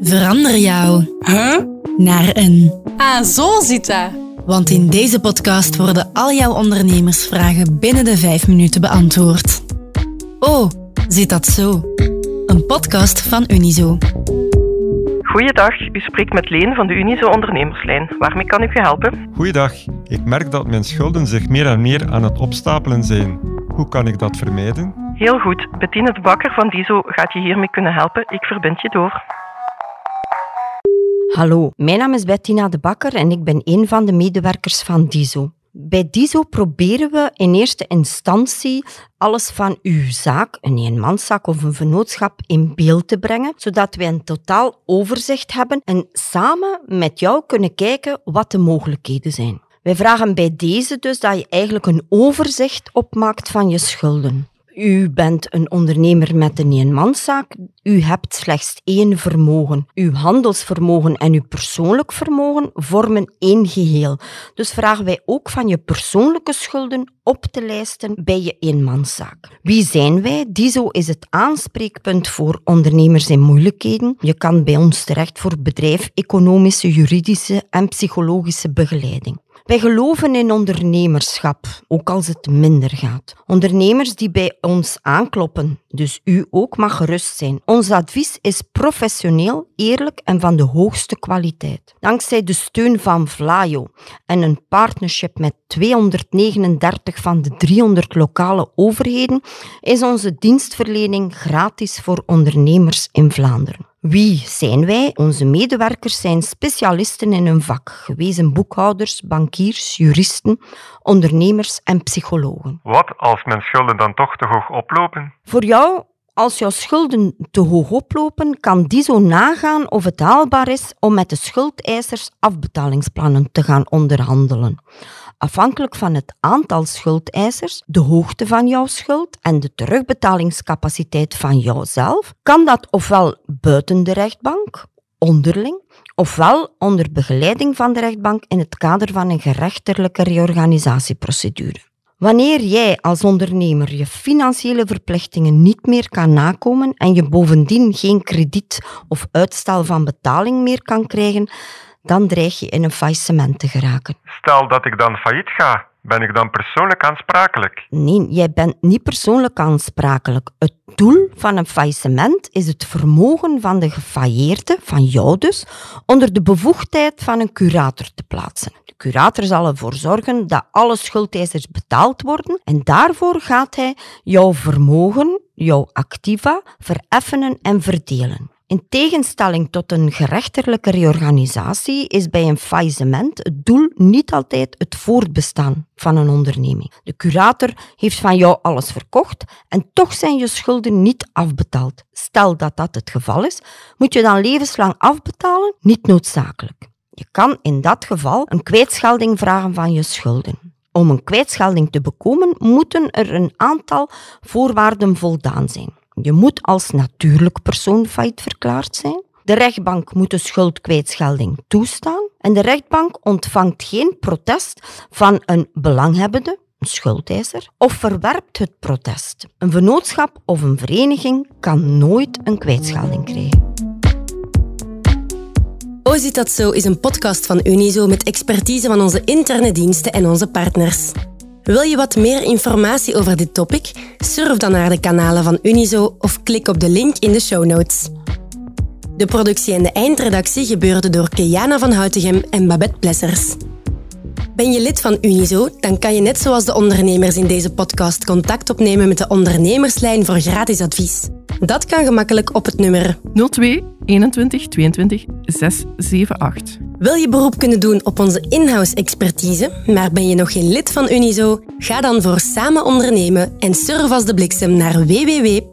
Verander jou Huh? naar een. Ah, zo zit dat. Want in deze podcast worden al jouw ondernemersvragen binnen de vijf minuten beantwoord. Oh, zit dat zo? Een podcast van Unizo. Goeiedag, u spreekt met Leen van de Unizo Ondernemerslijn. Waarmee kan ik u helpen? Goeiedag, ik merk dat mijn schulden zich meer en meer aan het opstapelen zijn. Hoe kan ik dat vermijden? Heel goed, Bettine de Bakker van DISO gaat je hiermee kunnen helpen. Ik verbind je door. Hallo, mijn naam is Bettina de Bakker en ik ben een van de medewerkers van DISO. Bij DISO proberen we in eerste instantie alles van uw zaak, een eenmanszaak of een vennootschap, in beeld te brengen, zodat wij een totaal overzicht hebben en samen met jou kunnen kijken wat de mogelijkheden zijn. Wij vragen bij deze dus dat je eigenlijk een overzicht opmaakt van je schulden. U bent een ondernemer met een eenmanszaak. U hebt slechts één vermogen. Uw handelsvermogen en uw persoonlijk vermogen vormen één geheel. Dus vragen wij ook van je persoonlijke schulden op te lijsten bij je eenmanszaak. Wie zijn wij? DISO is het aanspreekpunt voor ondernemers in moeilijkheden. Je kan bij ons terecht voor bedrijf, economische, juridische en psychologische begeleiding. Wij geloven in ondernemerschap, ook als het minder gaat. Ondernemers die bij ons aankloppen, dus u ook mag gerust zijn. Ons advies is professioneel, eerlijk en van de hoogste kwaliteit. Dankzij de steun van Vlaio en een partnership met 239 van de 300 lokale overheden is onze dienstverlening gratis voor ondernemers in Vlaanderen. Wie zijn wij? Onze medewerkers zijn specialisten in hun vak, gewezen boekhouders, bankiers, juristen, ondernemers en psychologen. Wat als mijn schulden dan toch te hoog oplopen? Voor jou, als jouw schulden te hoog oplopen, kan die zo nagaan of het haalbaar is om met de schuldeisers afbetalingsplannen te gaan onderhandelen. Afhankelijk van het aantal schuldeisers, de hoogte van jouw schuld en de terugbetalingscapaciteit van jouzelf, kan dat ofwel buiten de rechtbank, onderling, ofwel onder begeleiding van de rechtbank in het kader van een gerechtelijke reorganisatieprocedure. Wanneer jij als ondernemer je financiële verplichtingen niet meer kan nakomen en je bovendien geen krediet of uitstel van betaling meer kan krijgen, dan dreig je in een faillissement te geraken. Stel dat ik dan failliet ga, ben ik dan persoonlijk aansprakelijk? Nee, jij bent niet persoonlijk aansprakelijk. Het doel van een faillissement is het vermogen van de gefailleerde, van jou dus, onder de bevoegdheid van een curator te plaatsen. De curator zal ervoor zorgen dat alle schuldeisers betaald worden en daarvoor gaat hij jouw vermogen, jouw activa, vereffenen en verdelen. In tegenstelling tot een gerechtelijke reorganisatie is bij een faillissement het doel niet altijd het voortbestaan van een onderneming. De curator heeft van jou alles verkocht en toch zijn je schulden niet afbetaald. Stel dat dat het geval is, moet je dan levenslang afbetalen? Niet noodzakelijk. Je kan in dat geval een kwijtschelding vragen van je schulden. Om een kwijtschelding te bekomen, moeten er een aantal voorwaarden voldaan zijn. Je moet als natuurlijk persoon failliet verklaard zijn. De rechtbank moet de schuldkwijtschelding toestaan. En de rechtbank ontvangt geen protest van een belanghebbende, een schuldeiser, of verwerpt het protest. Een vennootschap of een vereniging kan nooit een kwijtschelding krijgen. Oh, zit dat zo is een podcast van Unizo met expertise van onze interne diensten en onze partners. Wil je wat meer informatie over dit topic? Surf dan naar de kanalen van Unizo of klik op de link in de show notes. De productie en de eindredactie gebeurden door Keana van Houtegem en Babette Plessers. Ben je lid van Unizo, dan kan je net zoals de ondernemers in deze podcast contact opnemen met de ondernemerslijn voor gratis advies. Dat kan gemakkelijk op het nummer 02 21 22 678. Wil je beroep kunnen doen op onze in-house expertise, maar ben je nog geen lid van Unizo? Ga dan voor samen ondernemen en surf als de bliksem naar www.unizo.be.